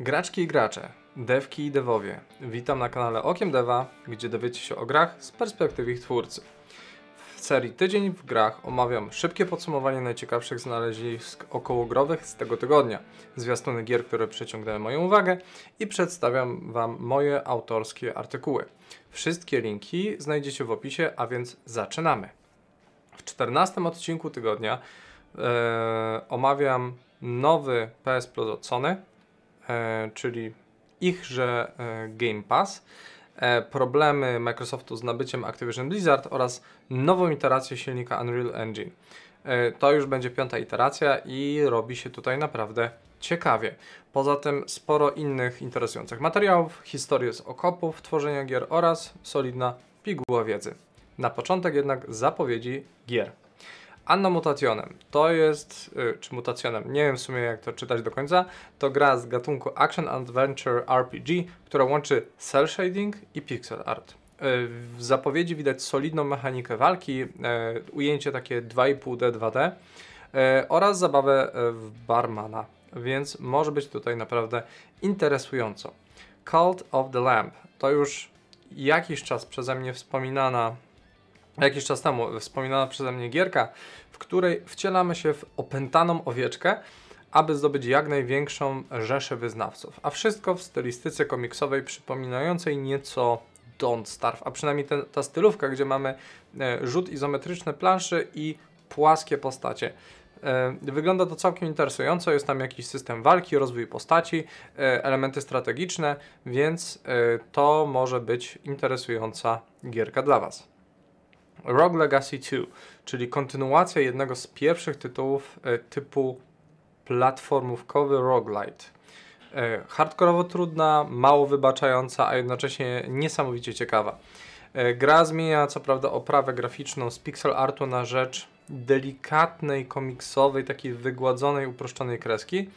Graczki i gracze, devki i devowie, witam na kanale Okiem Deva, gdzie dowiecie się o grach z perspektywy ich twórcy. W serii Tydzień w grach omawiam szybkie podsumowanie najciekawszych znalezisk okołogrowych z tego tygodnia, zwiastuny gier, które przyciągnęły moją uwagę i przedstawiam Wam moje autorskie artykuły. Wszystkie linki znajdziecie w opisie, a więc zaczynamy. W 14 odcinku tygodnia e, omawiam nowy PS Plus od Sony, czyli ichże e, Game Pass, e, problemy Microsoftu z nabyciem Activision Blizzard oraz nową iterację silnika Unreal Engine. E, to już będzie piąta iteracja i robi się tutaj naprawdę ciekawie. Poza tym sporo innych interesujących materiałów, historie z okopów, tworzenia gier oraz solidna piguła wiedzy. Na początek jednak zapowiedzi gier. Anno Mutationem to jest, y, czy Mutationem, nie wiem w sumie jak to czytać do końca, to gra z gatunku Action Adventure RPG, która łączy cel shading i pixel art. Y, w zapowiedzi widać solidną mechanikę walki, y, ujęcie takie 2,5D 2D oraz zabawę w barmana, więc może być tutaj naprawdę interesująco. Cult of the Lamp to już jakiś czas przeze mnie wspominana jakiś czas temu wspominana przeze mnie gierka, w której wcielamy się w opętaną owieczkę, aby zdobyć jak największą rzeszę wyznawców. A wszystko w stylistyce komiksowej przypominającej nieco Don't Starve, a przynajmniej ten, ta stylówka, gdzie mamy e, rzut izometryczny planszy i płaskie postacie. E, wygląda to całkiem interesująco, jest tam jakiś system walki, rozwój postaci, e, elementy strategiczne, więc e, to może być interesująca gierka dla Was. Rogue Legacy 2, czyli kontynuacja jednego z pierwszych tytułów e, typu platformówkowy roguelite. E, hardkorowo trudna, mało wybaczająca, a jednocześnie niesamowicie ciekawa. E, gra zmienia co prawda oprawę graficzną z pixel artu na rzecz delikatnej, komiksowej, takiej wygładzonej, uproszczonej kreski,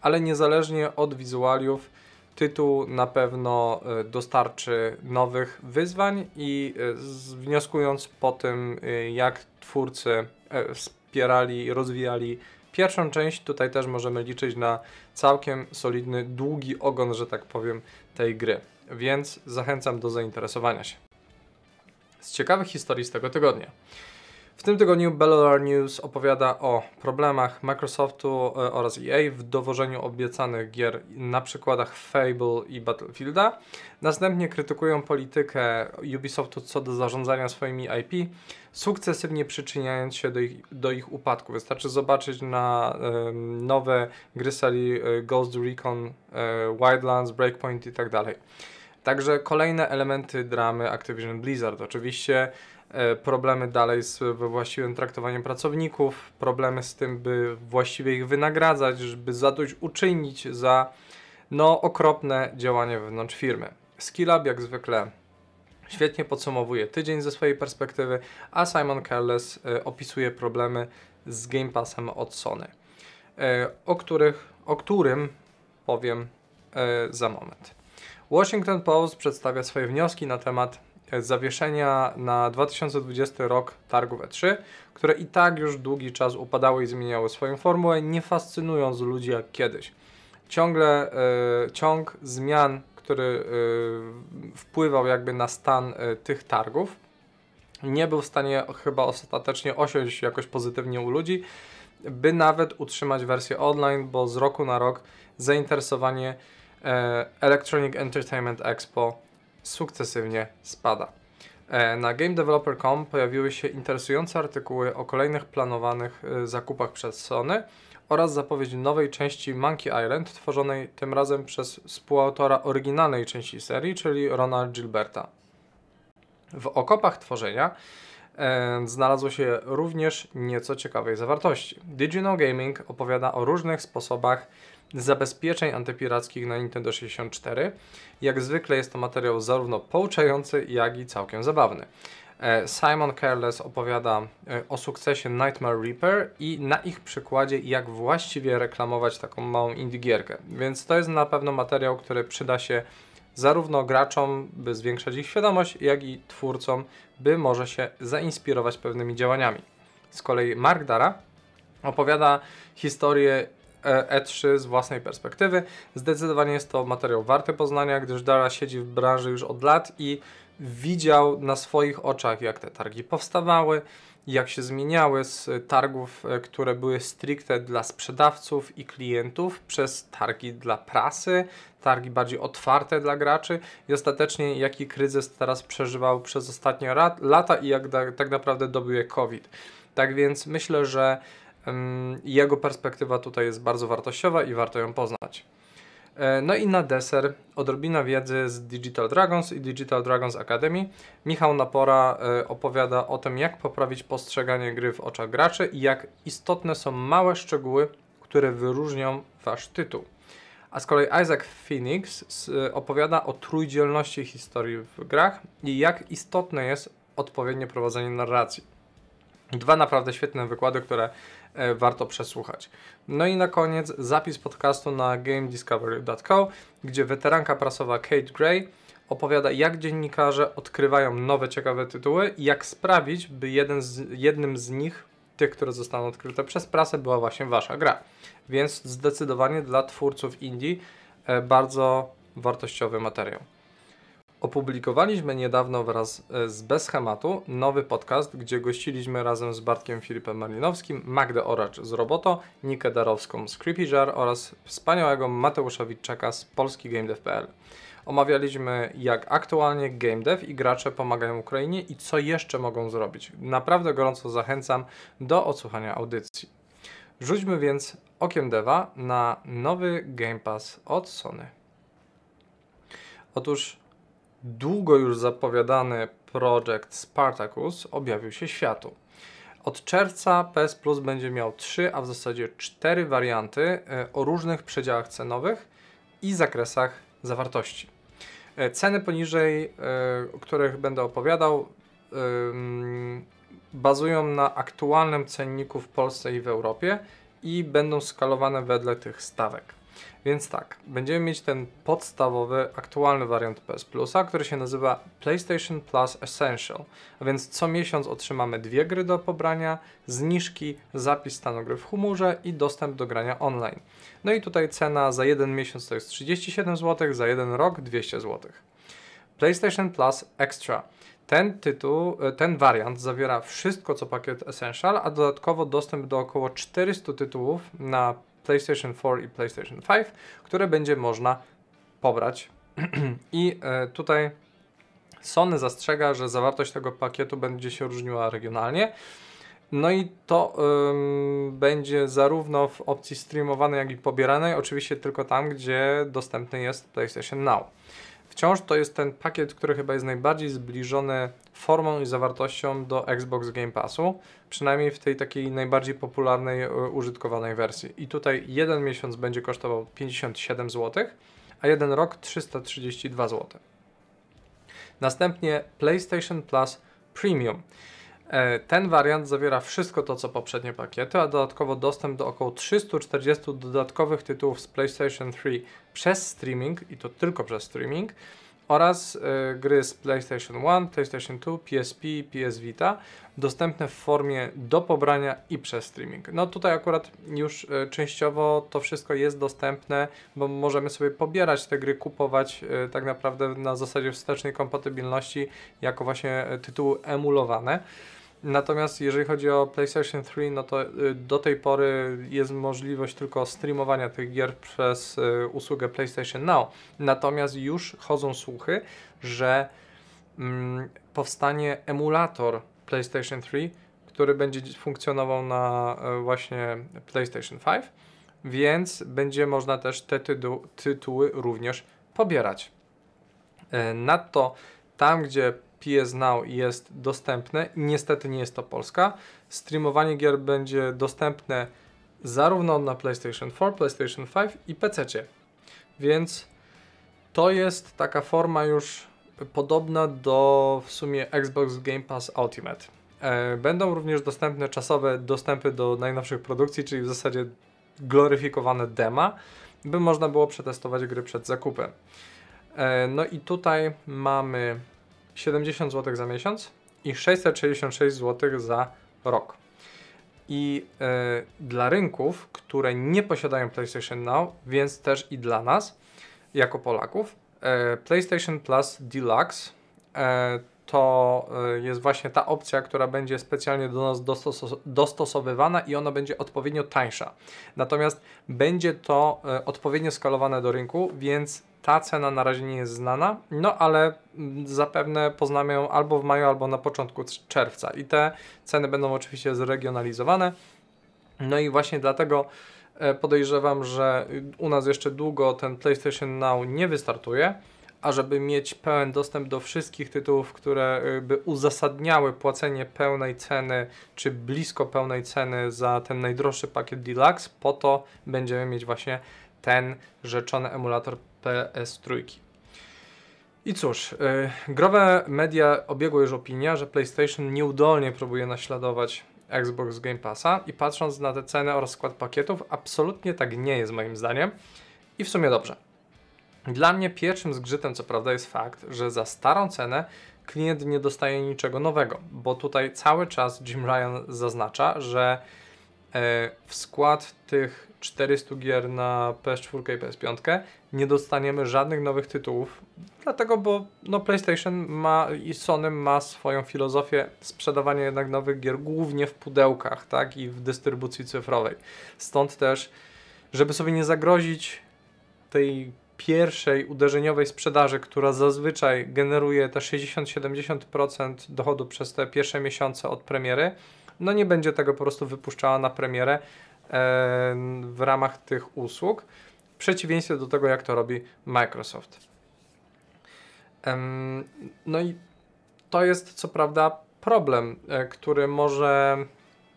ale niezależnie od wizualiów tytuł na pewno e, dostarczy nowych wyzwań i e, wnioskując po tym, e, jak twórcy wspierali i rozwijali pierwszą część, tutaj też możemy liczyć na całkiem solidny, długi ogon, że tak powiem, tej gry. Więc zachęcam do zainteresowania się. Z ciekawych historii z tego tygodnia. W tym tygodniu Bellular News opowiada o problemach Microsoftu e, oraz EA w dowożeniu obiecanych gier na przykładach Fable i Battlefielda. Następnie krytykują politykę Ubisoftu co do zarządzania swoimi IP, sukcesywnie przyczyniając się do ich, do ich upadku. Wystarczy zobaczyć na nowe gry serii e, Ghost Recon, um, Wildlands, Breakpoint i tak. Także kolejne elementy dramy Activision Blizzard. Oczywiście E, problemy dalej z właściwym traktowaniem pracowników, problemy z tym, by właściwie ich wynagradzać, żeby zadośćuczynić za no, okropne działanie wewnątrz firmy. Skillab jak zwykle świetnie podsumowuje tydzień ze swojej perspektywy, a Simon Careless y, opisuje problemy z Game Passem od Sony, y, o, których, o którym powiem za moment. Washington Post przedstawia swoje wnioski na temat zawieszenia na 2020 rok targów E3, które i tak już długi czas upadały i zmieniały swoją formułę, nie fascynując ludzi jak kiedyś. Ciągle y, ciąg zmian, który y, wpływał jakby na stan tych targów, nie był w stanie chyba ostatecznie osiąść jakoś pozytywnie u ludzi, by nawet utrzymać wersję online, bo z roku na rok zainteresowanie Electronic Entertainment Expo sukcesywnie spada. E, na GameDeveloper.com pojawiły się interesujące artykuły o kolejnych planowanych e, zakupach przez Sony oraz zapowiedź nowej części Monkey Island, tworzonej tym razem przez współautora oryginalnej części serii, czyli Rona Gilberta. W okopach tworzenia e, znalazło się również nieco ciekawej zawartości. Digital Gaming opowiada o różnych sposobach zabezpieczeń antypirackich na Nintendo 64. Jak zwykle jest to materiał zarówno pouczający, jak i całkiem zabawny. E, Simon Careless opowiada e, o sukcesie Nightmare Reaper i na ich przykładzie jak właściwie reklamować taką małą indie gierkę. Więc to jest na pewno materiał, który przyda się zarówno graczom, by zwiększać ich świadomość, jak i twórcom, by może się zainspirować pewnymi działaniami. Z kolei Mark Dara opowiada historię E3 z własnej perspektywy. Zdecydowanie jest to materiał warty poznania, gdyż Dara siedzi w branży już od lat i widział na swoich oczach, jak te targi powstawały, jak się zmieniały z targów, e, które były stricte dla sprzedawców i klientów, przez targi dla prasy, targi bardziej otwarte dla graczy i ostatecznie jaki kryzys teraz przeżywał przez ostatnie lata i jak tak naprawdę dobił je COVID. Tak więc myślę, że jego perspektywa tutaj jest bardzo wartościowa i warto ją poznać. E, no i na deser odrobina wiedzy z Digital Dragons i Digital Dragons Academy. Michał Napora e, opowiada o tym, jak poprawić postrzeganie gry w oczach graczy i jak istotne są małe szczegóły, które wyróżnią wasz tytuł. A z kolei Isaac Phoenix opowiada o trójdzielności historii w grach i jak istotne jest odpowiednie prowadzenie narracji. Dwa naprawdę świetne wykłady, które e, warto przesłuchać. No i na koniec zapis podcastu na gamediscovery.co, gdzie weteranka prasowa Kate Gray opowiada, jak dziennikarze odkrywają nowe, ciekawe tytuły i jak sprawić, by jeden z, jednym z nich, tych, które zostaną odkryte przez prasę, była właśnie wasza gra. Więc zdecydowanie dla twórców indie e, bardzo wartościowy materiał. Opublikowaliśmy niedawno wraz e, z Bez Schematu nowy podcast, gdzie gościliśmy razem z Bartkiem Filipem Malinowskim, Magdę Oracz z Roboto, Nikę Darowską z Creepy Jar oraz wspaniałego Mateusza Witczaka z polski GameDev.pl. Omawialiśmy jak aktualnie game dev i gracze pomagają Ukrainie i co jeszcze mogą zrobić. Naprawdę gorąco zachęcam do odsłuchania audycji. Rzućmy więc okiem deva na nowy Game Pass od Sony. Otóż długo już zapowiadany projekt Spartacus objawił się światu. Od czerwca PS Plus będzie miał 3, a w zasadzie 4 warianty e, o różnych przedziałach cenowych i zakresach zawartości. E, ceny poniżej, e, o których będę opowiadał, bazują na aktualnym cenniku w Polsce i w Europie i będą skalowane wedle tych stawek. Więc tak, będziemy mieć ten podstawowy, aktualny wariant PS Plusa, który się nazywa PlayStation Plus Essential. A więc co miesiąc otrzymamy dwie gry do pobrania, zniżki, zapis stanu gry w humorze i dostęp do grania online. No i tutaj cena za jeden miesiąc to jest 37 zł, za jeden rok 200 zł. PlayStation Plus Extra. Ten tytuł, ten wariant zawiera wszystko co pakiet Essential, a dodatkowo dostęp do około 400 tytułów na PlayStation 4 i PlayStation 5, które będzie można pobrać. I e, tutaj Sony zastrzega, że zawartość tego pakietu będzie się różniła regionalnie. No i to ym, będzie zarówno w opcji streamowanej, jak i pobieranej, oczywiście tylko tam, gdzie dostępny jest PlayStation Now. Wciąż to jest ten pakiet, który chyba jest najbardziej zbliżony formą i zawartością do Xbox Game Passu, przynajmniej w tej takiej najbardziej popularnej, e, użytkowanej wersji. I tutaj jeden miesiąc będzie kosztował 57 zł, a jeden rok 332 zł. Następnie PlayStation Plus Premium. E, ten wariant zawiera wszystko to, co poprzednie pakiety, a dodatkowo dostęp do około 340 dodatkowych tytułów z PlayStation 3 przez streaming i to tylko przez streaming oraz y, gry z PlayStation 1, PlayStation 2, PSP, PS Vita dostępne w formie do pobrania i przez streaming. No tutaj akurat już y, częściowo to wszystko jest dostępne, bo możemy sobie pobierać te gry, kupować tak naprawdę na zasadzie wstecznej kompatybilności jako właśnie tytuły emulowane. Natomiast jeżeli chodzi o PlayStation 3, no to y, do tej pory jest możliwość tylko streamowania tych gier przez y, usługę PlayStation Now. Natomiast już chodzą słuchy, że mm, powstanie emulator PlayStation 3, który będzie funkcjonował na y, właśnie PlayStation 5, więc będzie można też te tytu tytuły również pobierać. Nadto tam, gdzie PS Now jest dostępne. Niestety nie jest to Polska. Streamowanie gier będzie dostępne zarówno na PlayStation 4, PlayStation 5 i PC. Więc to jest taka forma już podobna do w sumie Xbox Game Pass Ultimate. E, będą również dostępne czasowe dostępy do najnowszych produkcji, czyli w zasadzie gloryfikowane dema, by można było przetestować gry przed zakupem. E, no i tutaj mamy 70 zł za miesiąc i 666 zł za rok. I e, dla rynków, które nie posiadają PlayStation Now, więc też i dla nas, jako Polaków, e, PlayStation Plus Deluxe e, to jest właśnie ta opcja, która będzie specjalnie do nas dostos dostosowywana i ona będzie odpowiednio tańsza. Natomiast będzie to odpowiednio skalowane do rynku, więc ta cena na razie nie jest znana, no ale mm, zapewne poznamy ją albo w maju, albo na początku czerwca. I te ceny będą oczywiście zregionalizowane. No i właśnie dlatego e, podejrzewam, że u nas jeszcze długo ten PlayStation Now nie wystartuje a żeby mieć pełen dostęp do wszystkich tytułów, które y, by uzasadniały płacenie pełnej ceny, czy blisko pełnej ceny za ten najdroższy pakiet Deluxe, po to będziemy mieć właśnie ten rzeczony emulator PS3. I cóż, yy, growe media obiegło już opinia, że PlayStation nieudolnie próbuje naśladować Xbox Game Passa i patrząc na te ceny oraz skład pakietów, absolutnie tak nie jest moim zdaniem. I w sumie dobrze. Dla mnie pierwszym zgrzytem, co prawda, jest fakt, że za starą cenę klient nie dostaje niczego nowego, bo tutaj cały czas Jim Ryan zaznacza, że e, w skład tych 400 gier na PS4 i PS5 nie dostaniemy żadnych nowych tytułów, dlatego, bo no, PlayStation ma i Sony ma swoją filozofię sprzedawania jednak nowych gier głównie w pudełkach, tak, i w dystrybucji cyfrowej. Stąd też, żeby sobie nie zagrozić tej pierwszej uderzeniowej sprzedaży, która zazwyczaj generuje te 60-70% dochodu przez te pierwsze miesiące od premiery, no nie będzie tego po prostu wypuszczała na premierę w ramach tych usług, w przeciwieństwie do tego, jak to robi Microsoft. no i to jest co prawda problem, e, który może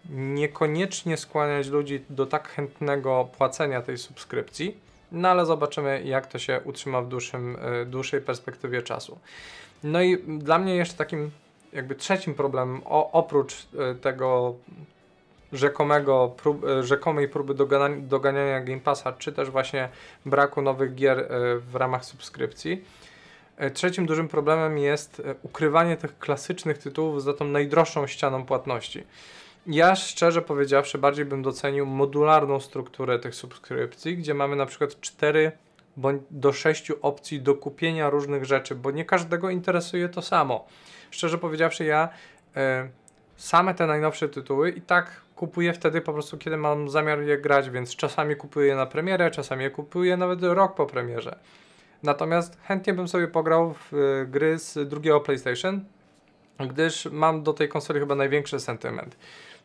niekoniecznie skłaniać ludzi do tak chętnego płacenia tej subskrypcji, no ale zobaczymy, jak to się utrzyma w dłuższym, e, dłuższej perspektywie czasu. No i dla mnie jeszcze takim jakby trzecim problemem, o, oprócz e, tego rzekomego prób, e, rzekomej próby doganiania, doganiania Game Passa, czy też właśnie braku nowych gier w ramach subskrypcji, trzecim dużym problemem jest ukrywanie tych klasycznych tytułów za tą najdroższą ścianą płatności. Ja szczerze powiedziawszy bardziej bym docenił modularną strukturę tych subskrypcji, gdzie mamy na przykład 4 bądź do 6 opcji do kupienia różnych rzeczy, bo nie każdego interesuje to samo. Szczerze powiedziawszy, ja y, same te najnowsze tytuły i tak kupuję wtedy po prostu, kiedy mam zamiar je grać, więc czasami kupuję na premierę, czasami je kupuję nawet rok po premierze. Natomiast chętnie bym sobie pograł w y, gry z drugiego PlayStation, gdyż mam do tej konsoli chyba największy sentyment.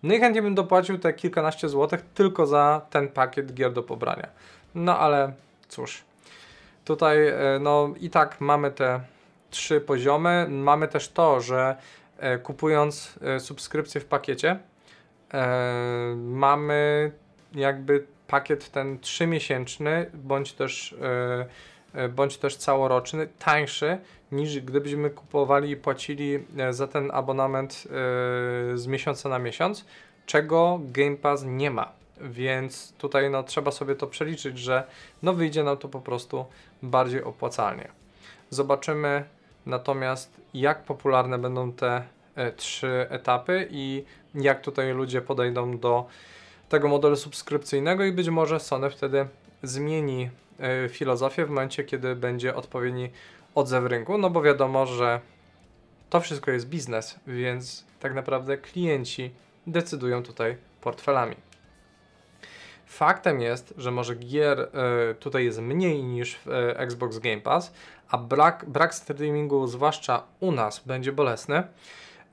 No i chętnie bym dopłacił te kilkanaście złotych tylko za ten pakiet gier do pobrania. No ale cóż, tutaj e, no i tak mamy te trzy poziomy. Mamy też to, że e, kupując e, subskrypcję w pakiecie mamy jakby pakiet ten trzymiesięczny bądź też bądź też całoroczny tańszy niż gdybyśmy kupowali i płacili e, za ten abonament e, z miesiąca na miesiąc, czego Game Pass nie ma. Więc tutaj no, trzeba sobie to przeliczyć, że no, wyjdzie nam to po prostu bardziej opłacalnie. Zobaczymy natomiast, jak popularne będą te e, trzy etapy i jak tutaj ludzie podejdą do tego modelu subskrypcyjnego i być może Sony wtedy zmieni y, filozofię w momencie, kiedy będzie odpowiedni odzew rynku, no bo wiadomo, że to wszystko jest biznes, więc tak naprawdę klienci decydują tutaj portfelami. Faktem jest, że może gier y, tutaj jest mniej niż w y, Xbox Game Pass, a brak, brak streamingu, zwłaszcza u nas, będzie bolesny.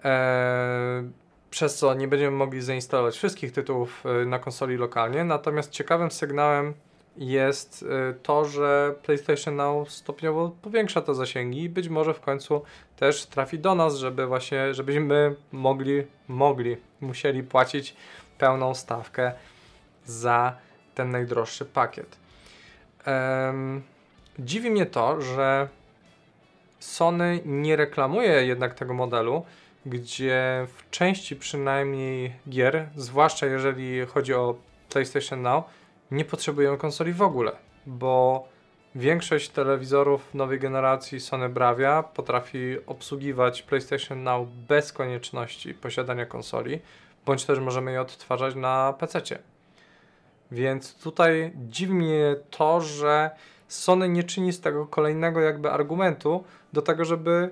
E, przez co nie będziemy mogli zainstalować wszystkich tytułów na konsoli lokalnie. Natomiast ciekawym sygnałem jest to, że PlayStation Now stopniowo powiększa te zasięgi i być może w końcu też trafi do nas, żeby właśnie, żebyśmy mogli, mogli, musieli płacić pełną stawkę za ten najdroższy pakiet. Um, dziwi mnie to, że Sony nie reklamuje jednak tego modelu, gdzie w części przynajmniej gier, zwłaszcza jeżeli chodzi o PlayStation Now, nie potrzebują konsoli w ogóle, bo większość telewizorów nowej generacji Sony Bravia potrafi obsługiwać PlayStation Now bez konieczności posiadania konsoli. bądź też możemy je odtwarzać na PC. Więc tutaj dziwi mnie to, że Sony nie czyni z tego kolejnego jakby argumentu do tego, żeby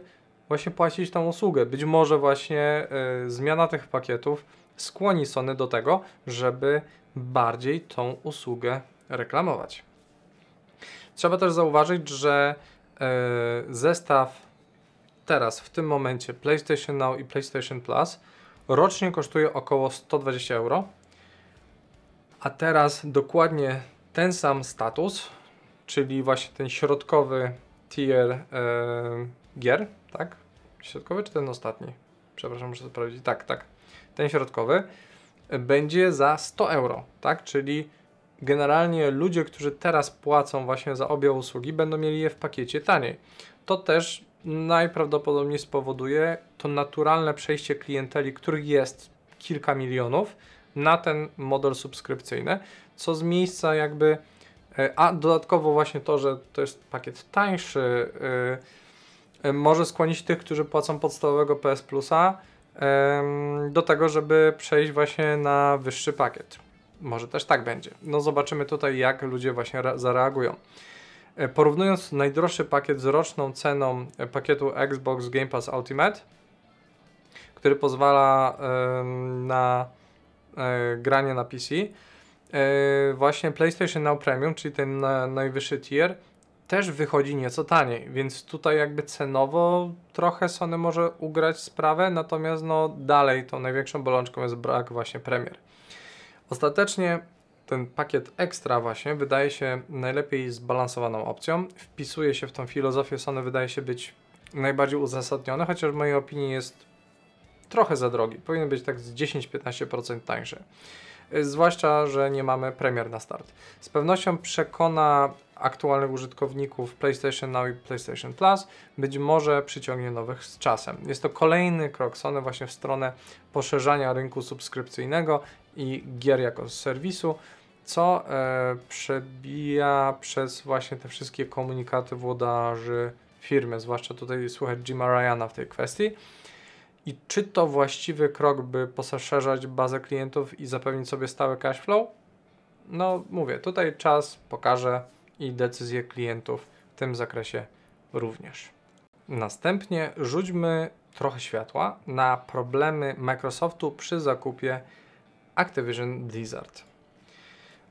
właśnie płacić tą usługę. Być może właśnie y, zmiana tych pakietów skłoni Sony do tego, żeby bardziej tą usługę reklamować. Trzeba też zauważyć, że y, zestaw teraz w tym momencie PlayStation Now i PlayStation Plus rocznie kosztuje około 120 euro. A teraz dokładnie ten sam status, czyli właśnie ten środkowy tier e, gier, tak? Środkowy czy ten ostatni? Przepraszam, muszę sprawdzić. Tak, tak. Ten środkowy będzie za 100 euro, tak? Czyli generalnie ludzie, którzy teraz płacą właśnie za obie usługi, będą mieli je w pakiecie taniej. To też najprawdopodobniej spowoduje to naturalne przejście klienteli, których jest kilka milionów, na ten model subskrypcyjny, co z miejsca jakby, e, a dodatkowo właśnie to, że to jest pakiet tańszy, e, e, może skłonić tych, którzy płacą podstawowego PS Plusa do tego, żeby przejść właśnie na wyższy pakiet. Może też tak będzie. No zobaczymy tutaj, jak ludzie właśnie zareagują. Porównując najdroższy pakiet z roczną ceną pakietu Xbox Game Pass Ultimate, który pozwala na granie na PC, e, właśnie PlayStation Now Premium, czyli ten na, najwyższy tier, też wychodzi nieco taniej, więc tutaj jakby cenowo trochę Sony może ugrać sprawę, natomiast no dalej tą największą bolączką jest brak właśnie premier. Ostatecznie ten pakiet ekstra właśnie wydaje się najlepiej zbalansowaną opcją, wpisuje się w tą filozofię Sony, wydaje się być najbardziej uzasadniony, chociaż w mojej opinii jest trochę za drogi. Powinien być tak z 10-15% tańszy. Zwłaszcza, że nie mamy premier na start. Z pewnością przekona aktualnych użytkowników PlayStation Now i PlayStation Plus, być może przyciągnie nowych z czasem. Jest to kolejny krok Sony właśnie w stronę poszerzania rynku subskrypcyjnego i gier jako serwisu, co e, przebija przez właśnie te wszystkie komunikaty włodarzy firmy, zwłaszcza tutaj słychać Jima Ryana w tej kwestii. I czy to właściwy krok, by poszerzać bazę klientów i zapewnić sobie stały cash flow? No, mówię, tutaj czas pokaże i decyzje klientów w tym zakresie również. Następnie rzućmy trochę światła na problemy Microsoftu przy zakupie Activision Blizzard.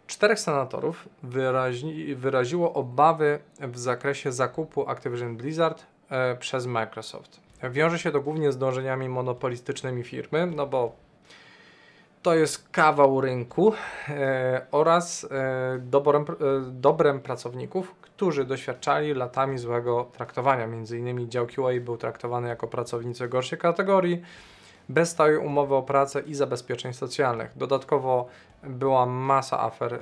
Czterech senatorów wyrazi, wyraziło obawy w zakresie zakupu Activision Blizzard e, przez Microsoft. Wiąże się to głównie z dążeniami monopolistycznymi firmy, no bo to jest kawał rynku e, oraz e, dobrem, e, dobrem pracowników, którzy doświadczali latami złego traktowania. Między innymi dział QA był traktowany jako pracownicy gorszej kategorii, bez stałej umowy o pracę i zabezpieczeń socjalnych. Dodatkowo była masa afer, e,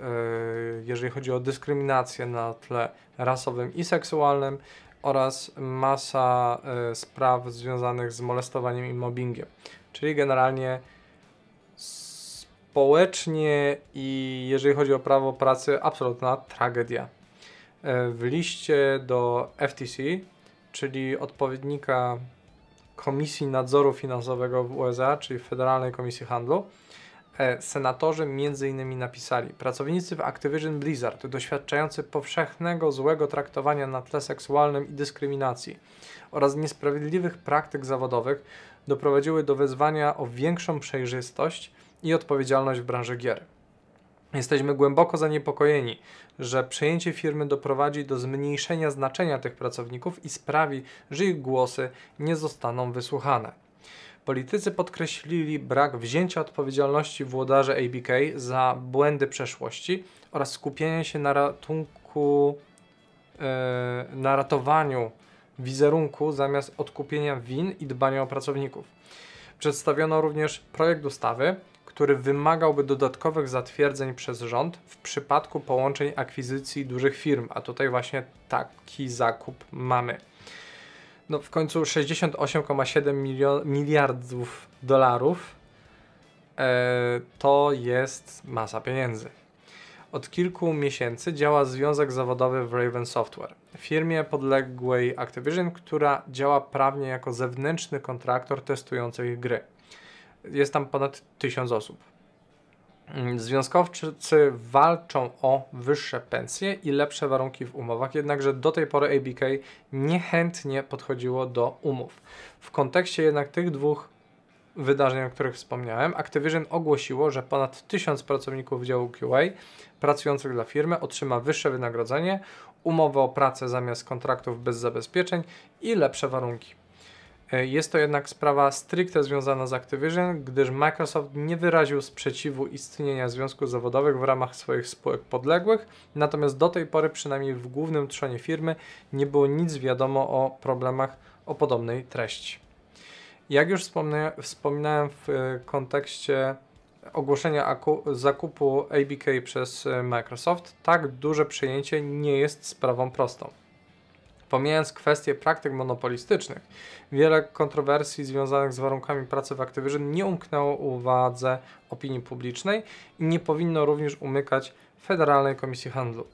jeżeli chodzi o dyskryminację na tle rasowym i seksualnym oraz masa y, spraw związanych z molestowaniem i mobbingiem. Czyli generalnie społecznie i jeżeli chodzi o prawo pracy, absolutna tragedia. Y, w liście do FTC, czyli odpowiednika Komisji Nadzoru Finansowego w USA, czyli Federalnej Komisji Handlu, senatorzy między innymi napisali: Pracownicy w Activision Blizzard, doświadczający powszechnego złego traktowania na tle seksualnym i dyskryminacji oraz niesprawiedliwych praktyk zawodowych, doprowadziły do wezwania o większą przejrzystość i odpowiedzialność w branży gier. Jesteśmy głęboko zaniepokojeni, że przejęcie firmy doprowadzi do zmniejszenia znaczenia tych pracowników i sprawi, że ich głosy nie zostaną wysłuchane. Politycy podkreślili brak wzięcia odpowiedzialności włodarzy ABK za błędy przeszłości oraz skupienia się na ratunku, yy, na ratowaniu wizerunku zamiast odkupienia win i dbania o pracowników. Przedstawiono również projekt ustawy, który wymagałby dodatkowych zatwierdzeń przez rząd w przypadku połączeń akwizycji dużych firm, a tutaj właśnie taki zakup mamy no w końcu 68,7 miliardów dolarów e, to jest masa pieniędzy. Od kilku miesięcy działa związek zawodowy w Raven Software, firmie podległej Activision, która działa prawnie jako zewnętrzny kontraktor testujący ich gry. jest tam ponad 1000 osób. Mm, Związkowcy walczą o wyższe pensje i lepsze warunki w umowach, jednakże do tej pory ABK niechętnie podchodziło do umów. W kontekście jednak tych dwóch wydarzeń, o których wspomniałem, Activision ogłosiło, że ponad 1000 pracowników działu QA pracujących dla firmy otrzyma wyższe wynagrodzenie, umowę o pracę zamiast kontraktów bez zabezpieczeń i lepsze warunki. E, Jest to jednak sprawa stricte związana z Activision, gdyż Microsoft nie wyraził sprzeciwu istnienia związków zawodowych w ramach swoich spółek podległych, natomiast do tej pory, przynajmniej w głównym trzonie firmy, nie było nic wiadomo o problemach o podobnej treści. Jak już wspominałem w e, kontekście ogłoszenia aku, zakupu ABK przez e, Microsoft, tak duże przejęcie nie jest sprawą prostą. Pomijając kwestie praktyk monopolistycznych, wiele kontrowersji związanych z warunkami pracy w Activision nie umknęło uwadze opinii publicznej i nie powinno również umykać Federalnej Komisji Handlu.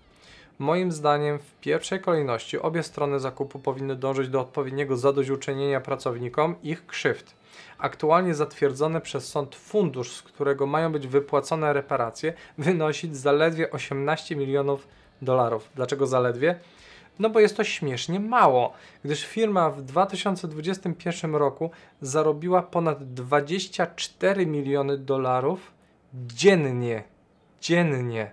Moim zdaniem w pierwszej kolejności obie strony zakupu powinny dążyć do odpowiedniego zadośćuczynienia pracownikom ich krzywd. Aktualnie zatwierdzony przez sąd fundusz, z którego mają być wypłacone reparacje, wynosi zaledwie 18 milionów dolarów. Dlaczego zaledwie? No bo jest to śmiesznie mało, gdyż firma w 2021 roku zarobiła ponad 24 miliony dolarów dziennie. Dziennie.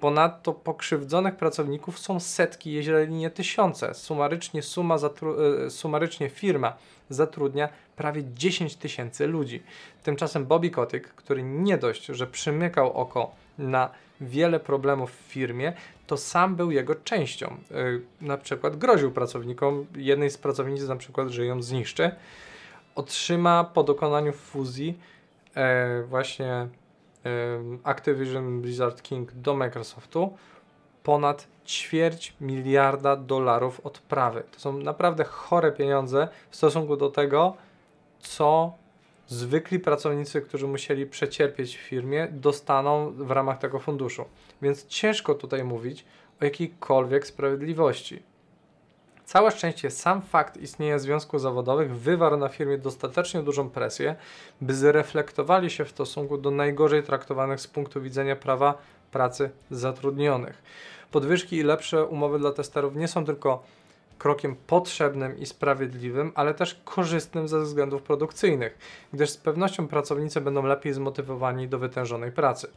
Ponadto pokrzywdzonych pracowników są setki, jeżeli nie tysiące. Sumarycznie, suma zatru- e, sumarycznie firma zatrudnia prawie 10 tysięcy ludzi. Tymczasem Bobby Kotick, który nie dość, że przymykał oko na wiele problemów w firmie, to sam był jego częścią. Yy, na przykład groził pracownikom, jednej z pracownic na przykład, że ją zniszczy. Otrzyma po dokonaniu fuzji e, właśnie e, Activision Blizzard King do Microsoftu ponad ćwierć miliarda dolarów odprawy. To są naprawdę chore pieniądze w stosunku do tego, co zwykli pracownicy, którzy musieli przecierpieć w firmie, dostaną w ramach tego funduszu. Więc ciężko tutaj mówić o jakiejkolwiek sprawiedliwości. Całe szczęście sam fakt istnienia związków zawodowych wywarł na firmie dostatecznie dużą presję, by zreflektowali się w stosunku do najgorzej traktowanych z punktu widzenia prawa pracy zatrudnionych. Podwyżki i lepsze umowy dla testerów nie są tylko krokiem potrzebnym i sprawiedliwym, ale też korzystnym ze względów produkcyjnych, gdyż z pewnością pracownicy będą lepiej zmotywowani do wytężonej pracy.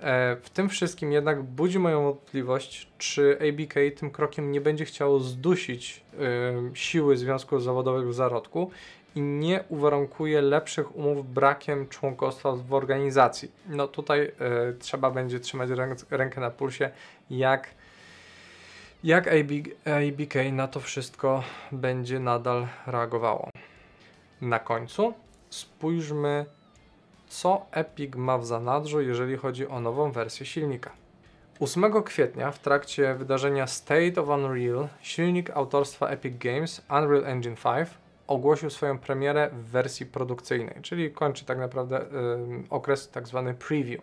E, W tym wszystkim jednak budzi moją wątpliwość, czy ABK tym krokiem nie będzie chciało zdusić y, siły związków zawodowych w zarodku i nie uwarunkuje lepszych umów brakiem członkostwa w organizacji. No tutaj y, trzeba będzie trzymać ręk, rękę na pulsie, jak jak AB, ABK na to wszystko będzie nadal reagowało. Na końcu spójrzmy, co Epic ma w zanadrzu, jeżeli chodzi o nową wersję silnika. 8 kwietnia w trakcie wydarzenia State of Unreal silnik autorstwa Epic Games Unreal Engine 5 ogłosił swoją premierę w wersji produkcyjnej, czyli kończy tak naprawdę y, okres tak preview.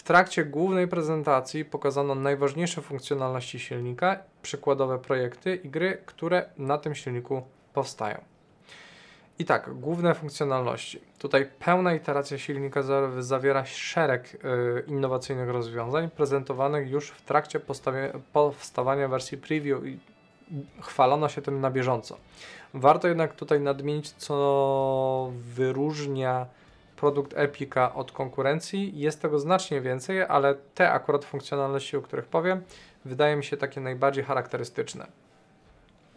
W trakcie głównej prezentacji pokazano najważniejsze funkcjonalności silnika, przykładowe projekty i gry, które na tym silniku powstają. I tak, główne funkcjonalności. Tutaj pełna iteracja silnika za- zawiera szereg y, innowacyjnych rozwiązań prezentowanych już w trakcie powstawania wersji preview i chwalono się tym na bieżąco. Warto jednak tutaj nadmienić, co wyróżnia produkt Epica od konkurencji. Jest tego znacznie więcej, ale te akurat funkcjonalności, o których powiem, wydaje mi się takie najbardziej charakterystyczne.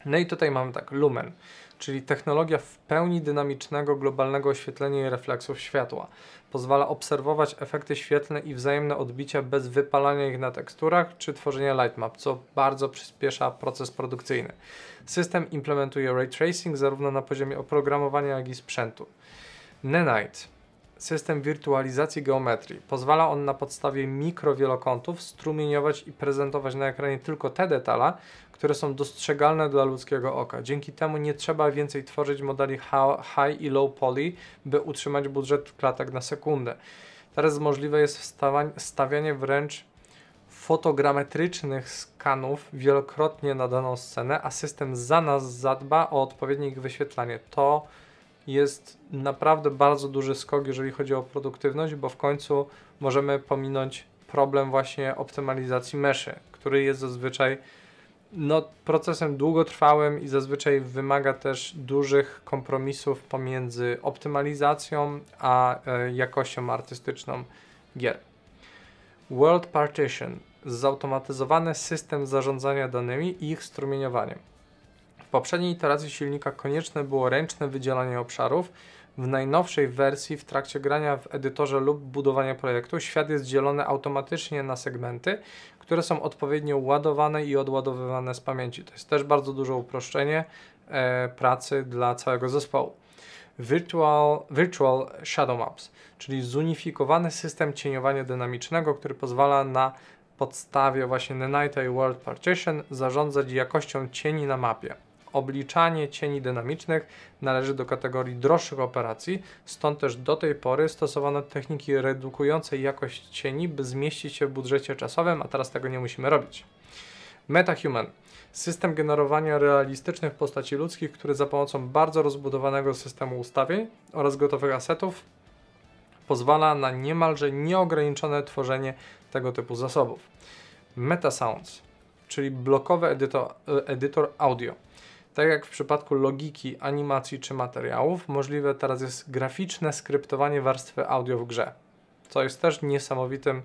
No i tutaj mamy tak, Lumen, czyli technologia w pełni dynamicznego globalnego oświetlenia i refleksów światła. Pozwala obserwować efekty świetlne i wzajemne odbicia bez wypalania ich na teksturach czy tworzenia lightmap, co bardzo przyspiesza proces produkcyjny. System implementuje ray tracing zarówno na poziomie oprogramowania, jak i sprzętu. Nanite system wirtualizacji geometrii. Pozwala on na podstawie mikrowielokątów strumieniować i prezentować na ekranie tylko te detale, które są dostrzegalne dla ludzkiego oka. Dzięki temu nie trzeba więcej tworzyć modeli high i low poly, by utrzymać budżet klatek na sekundę. Teraz możliwe jest stawianie wręcz fotogrametrycznych skanów wielokrotnie na daną scenę, a system za nas zadba o odpowiednie ich wyświetlanie. To jest naprawdę bardzo duży skok, jeżeli chodzi o produktywność, bo w końcu możemy pominąć problem właśnie optymalizacji meszy, który jest zazwyczaj no, procesem długotrwałym i zazwyczaj wymaga też dużych kompromisów pomiędzy optymalizacją a e, jakością artystyczną gier. World Partition zautomatyzowany system zarządzania danymi i ich strumieniowaniem. Poprzedniej iteracji silnika konieczne było ręczne wydzielanie obszarów. W najnowszej wersji w trakcie grania w edytorze lub budowania projektu świat jest dzielony automatycznie na segmenty, które są odpowiednio ładowane i odładowywane z pamięci. To jest też bardzo duże uproszczenie e, pracy dla całego zespołu. Virtual, Virtual Shadow Maps, czyli zunifikowany system cieniowania dynamicznego, który pozwala na podstawie właśnie Nanite i World Partition zarządzać jakością cieni na mapie. Obliczanie cieni dynamicznych należy do kategorii droższych operacji, stąd też do tej pory stosowano techniki redukujące jakość cieni, by zmieścić się w budżecie czasowym, a teraz tego nie musimy robić. MetaHuman system generowania realistycznych postaci ludzkich, który za pomocą bardzo rozbudowanego systemu ustawień oraz gotowych asetów pozwala na niemalże nieograniczone tworzenie tego typu zasobów. MetaSounds, czyli blokowy edytor, edytor audio. Tak jak w przypadku logiki, animacji czy materiałów, możliwe teraz jest graficzne skryptowanie warstwy audio w grze, co jest też niesamowitym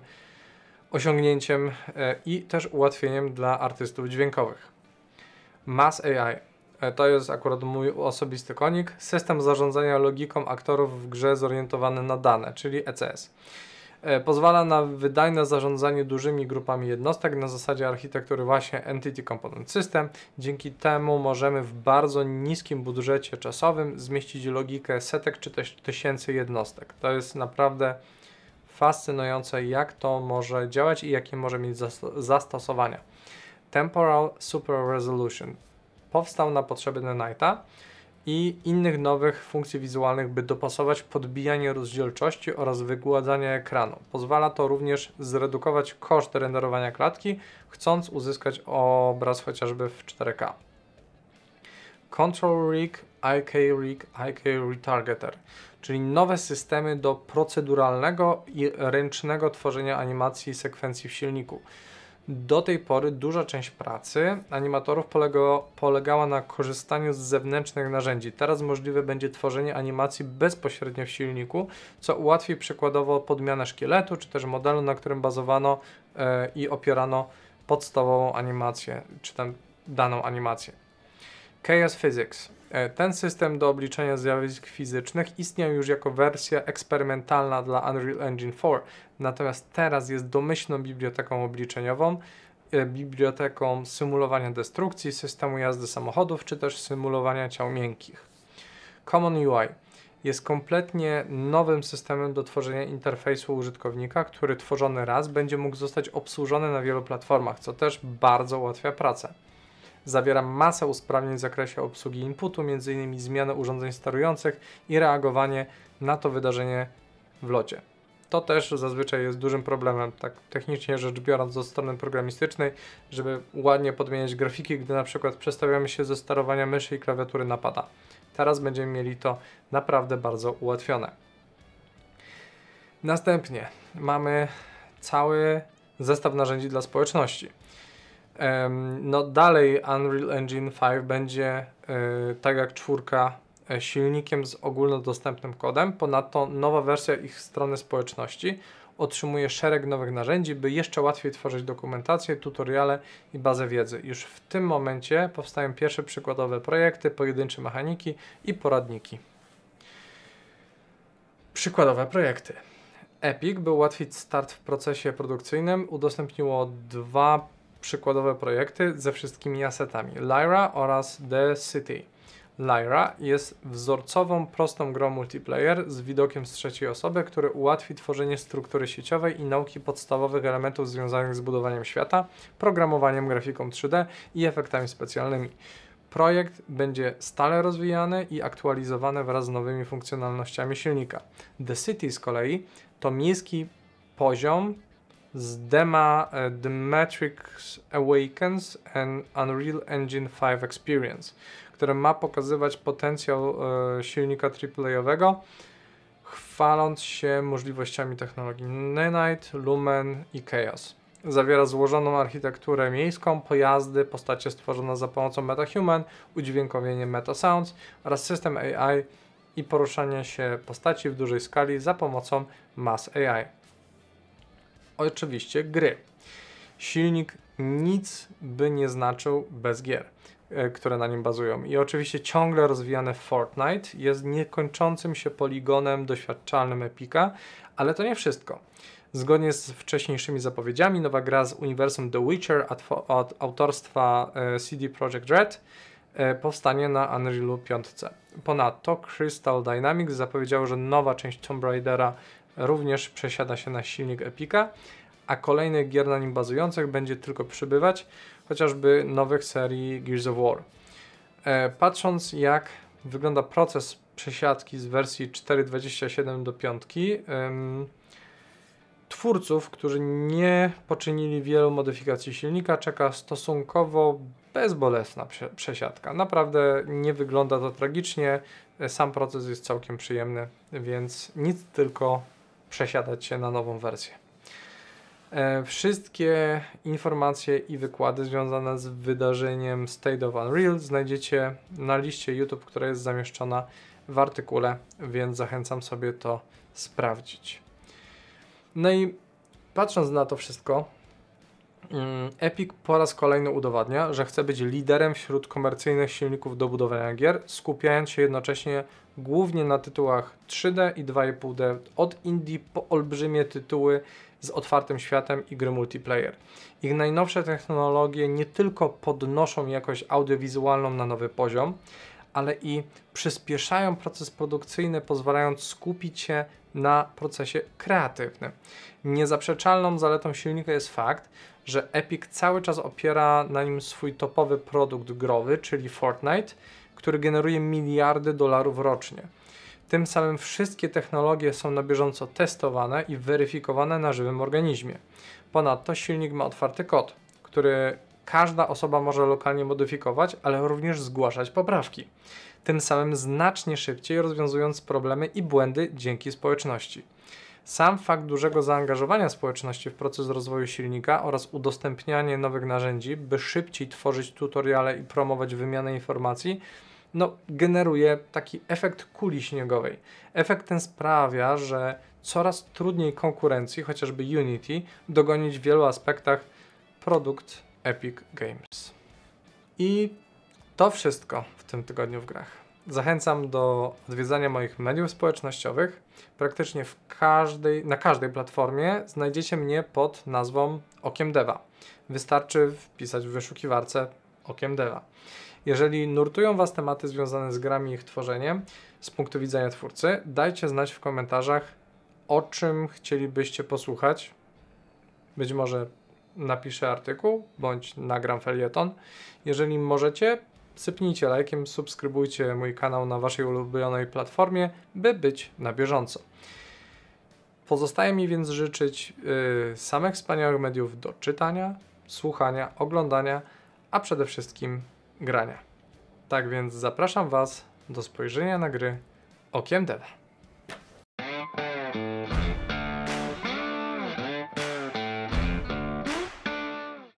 osiągnięciem e, i też ułatwieniem dla artystów dźwiękowych. Mass AI e, to jest akurat mój osobisty konik. System zarządzania logiką aktorów w grze zorientowany na dane, czyli ECS. E, pozwala na wydajne zarządzanie dużymi grupami jednostek na zasadzie architektury właśnie Entity Component System. Dzięki temu możemy w bardzo niskim budżecie czasowym zmieścić logikę setek czy też tysięcy jednostek. To jest naprawdę fascynujące, jak to może działać i jakie może mieć zastosowania. Temporal Super Resolution powstał na potrzeby Nanite'a i innych nowych funkcji wizualnych, by dopasować podbijanie rozdzielczości oraz wygładzanie ekranu. Pozwala to również zredukować koszt renderowania klatki, chcąc uzyskać obraz chociażby w 4K. Control Rig, IK Rig, IK Retargeter, czyli nowe systemy do proceduralnego i ręcznego tworzenia animacji i sekwencji w silniku. Do tej pory duża część pracy animatorów polega, polegała na korzystaniu z zewnętrznych narzędzi. Teraz możliwe będzie tworzenie animacji bezpośrednio w silniku, co ułatwi przykładowo podmianę szkieletu, czy też modelu, na którym bazowano e, i opierano podstawową animację, czy tam daną animację. Chaos Physics ten system do obliczenia zjawisk fizycznych istniał już jako wersja eksperymentalna dla Unreal Engine 4, natomiast teraz jest domyślną biblioteką obliczeniową, e, biblioteką symulowania destrukcji, systemu jazdy samochodów czy też symulowania ciał miękkich. Common UI jest kompletnie nowym systemem do tworzenia interfejsu użytkownika, który tworzony raz będzie mógł zostać obsłużony na wielu platformach, co też bardzo ułatwia pracę. Zawiera masę usprawnień w zakresie obsługi inputu, m.in. zmiany urządzeń sterujących i reagowanie na to wydarzenie w locie. To też zazwyczaj jest dużym problemem, tak technicznie rzecz biorąc, ze strony programistycznej, żeby ładnie podmieniać grafiki, gdy na przykład przestawiamy się ze sterowania myszy i klawiatury napada. Teraz będziemy mieli to naprawdę bardzo ułatwione. Następnie mamy cały zestaw narzędzi dla społeczności. No dalej Unreal Engine 5 będzie e, tak jak czwórka e, silnikiem z ogólnodostępnym kodem. Ponadto nowa wersja ich strony społeczności otrzymuje szereg nowych narzędzi, by jeszcze łatwiej tworzyć dokumentację, tutoriale i bazę wiedzy. Już w tym momencie powstają pierwsze przykładowe projekty, pojedyncze mechaniki i poradniki. Przykładowe projekty. Epic, by ułatwić start w procesie produkcyjnym, udostępniło dwa przykładowe projekty ze wszystkimi asetami Lyra oraz The City. Lyra jest wzorcową, prostą grą multiplayer z widokiem z trzeciej osoby, który ułatwi tworzenie struktury sieciowej i nauki podstawowych elementów związanych z budowaniem świata, programowaniem, grafiką 3D i efektami specjalnymi. Projekt będzie stale rozwijany i aktualizowany wraz z nowymi funkcjonalnościami silnika. The City z kolei to miejski poziom z dema e, The Matrix Awakens and Unreal Engine 5 Experience, które ma pokazywać potencjał e, silnika AAA-owego, chwaląc się możliwościami technologii Nanite, Lumen i Chaos. Zawiera złożoną architekturę miejską, pojazdy, postacie stworzone za pomocą MetaHuman, udźwiękowienie MetaSounds oraz system AI i poruszanie się postaci w dużej skali za pomocą Mass AI. Oczywiście gry. Silnik nic by nie znaczył bez gier, e, które na nim bazują. I oczywiście ciągle rozwijany Fortnite jest niekończącym się poligonem doświadczalnym Epika, ale to nie wszystko. Zgodnie z wcześniejszymi zapowiedziami, nowa gra z uniwersum The Witcher od autorstwa e, CD Projekt Red e, powstanie na Unrealu 5. Ponadto Crystal Dynamics zapowiedziało, że nowa część Tomb Raidera również przesiada się na silnik Epica, a kolejnych gier na nim bazujących będzie tylko przybywać, chociażby nowych serii Gears of War. E, patrząc jak wygląda proces przesiadki z wersji 4.27 do 5, twórców, którzy nie poczynili wielu modyfikacji silnika, czeka stosunkowo bezbolesna przesiadka. Naprawdę nie wygląda to tragicznie, sam proces jest całkiem przyjemny, więc nic tylko przesiadać się na nową wersję. E, wszystkie informacje i wykłady związane z wydarzeniem State of Unreal znajdziecie na liście YouTube, która jest zamieszczona w artykule, więc zachęcam sobie to sprawdzić. No i patrząc na to wszystko, mm, Epic po raz kolejny udowadnia, że chce być liderem wśród komercyjnych silników do budowania gier, skupiając się jednocześnie głównie na tytułach 3D i 2,5D, od indie po olbrzymie tytuły z otwartym światem i gry multiplayer. Ich najnowsze technologie nie tylko podnoszą jakość audiowizualną na nowy poziom, ale i przyspieszają proces produkcyjny, pozwalając skupić się na procesie kreatywnym. Niezaprzeczalną zaletą silnika jest fakt, że Epic cały czas opiera na nim swój topowy produkt growy, czyli Fortnite, który generuje miliardy dolarów rocznie. Tym samym wszystkie technologie są na bieżąco testowane i weryfikowane na żywym organizmie. Ponadto silnik ma otwarty kod, który każda osoba może lokalnie modyfikować, ale również zgłaszać poprawki. Tym samym znacznie szybciej rozwiązując problemy i błędy dzięki społeczności. Sam fakt dużego zaangażowania społeczności w proces rozwoju silnika oraz udostępnianie nowych narzędzi, by szybciej tworzyć tutoriale i promować wymianę informacji, no, generuje taki efekt kuli śniegowej. Efekt ten sprawia, że coraz trudniej konkurencji, chociażby Unity, dogonić w wielu aspektach produkt Epic Games. I to wszystko w tym tygodniu w grach. Zachęcam do odwiedzania moich mediów społecznościowych. Praktycznie w każdej, na każdej platformie znajdziecie mnie pod nazwą Okiem Deva. Wystarczy wpisać w wyszukiwarce Okiem Deva. Jeżeli nurtują Was tematy związane z grami i ich tworzeniem z punktu widzenia twórcy, dajcie znać w komentarzach, o czym chcielibyście posłuchać. Być może napiszę artykuł bądź nagram felieton. Jeżeli możecie, sypnijcie lajkiem, subskrybujcie mój kanał na Waszej ulubionej platformie, by być na bieżąco. Pozostaje mi więc życzyć yy, samych wspaniałych mediów do czytania, słuchania, oglądania, a przede wszystkim grania. Tak więc zapraszam Was do spojrzenia na gry okiem Deva.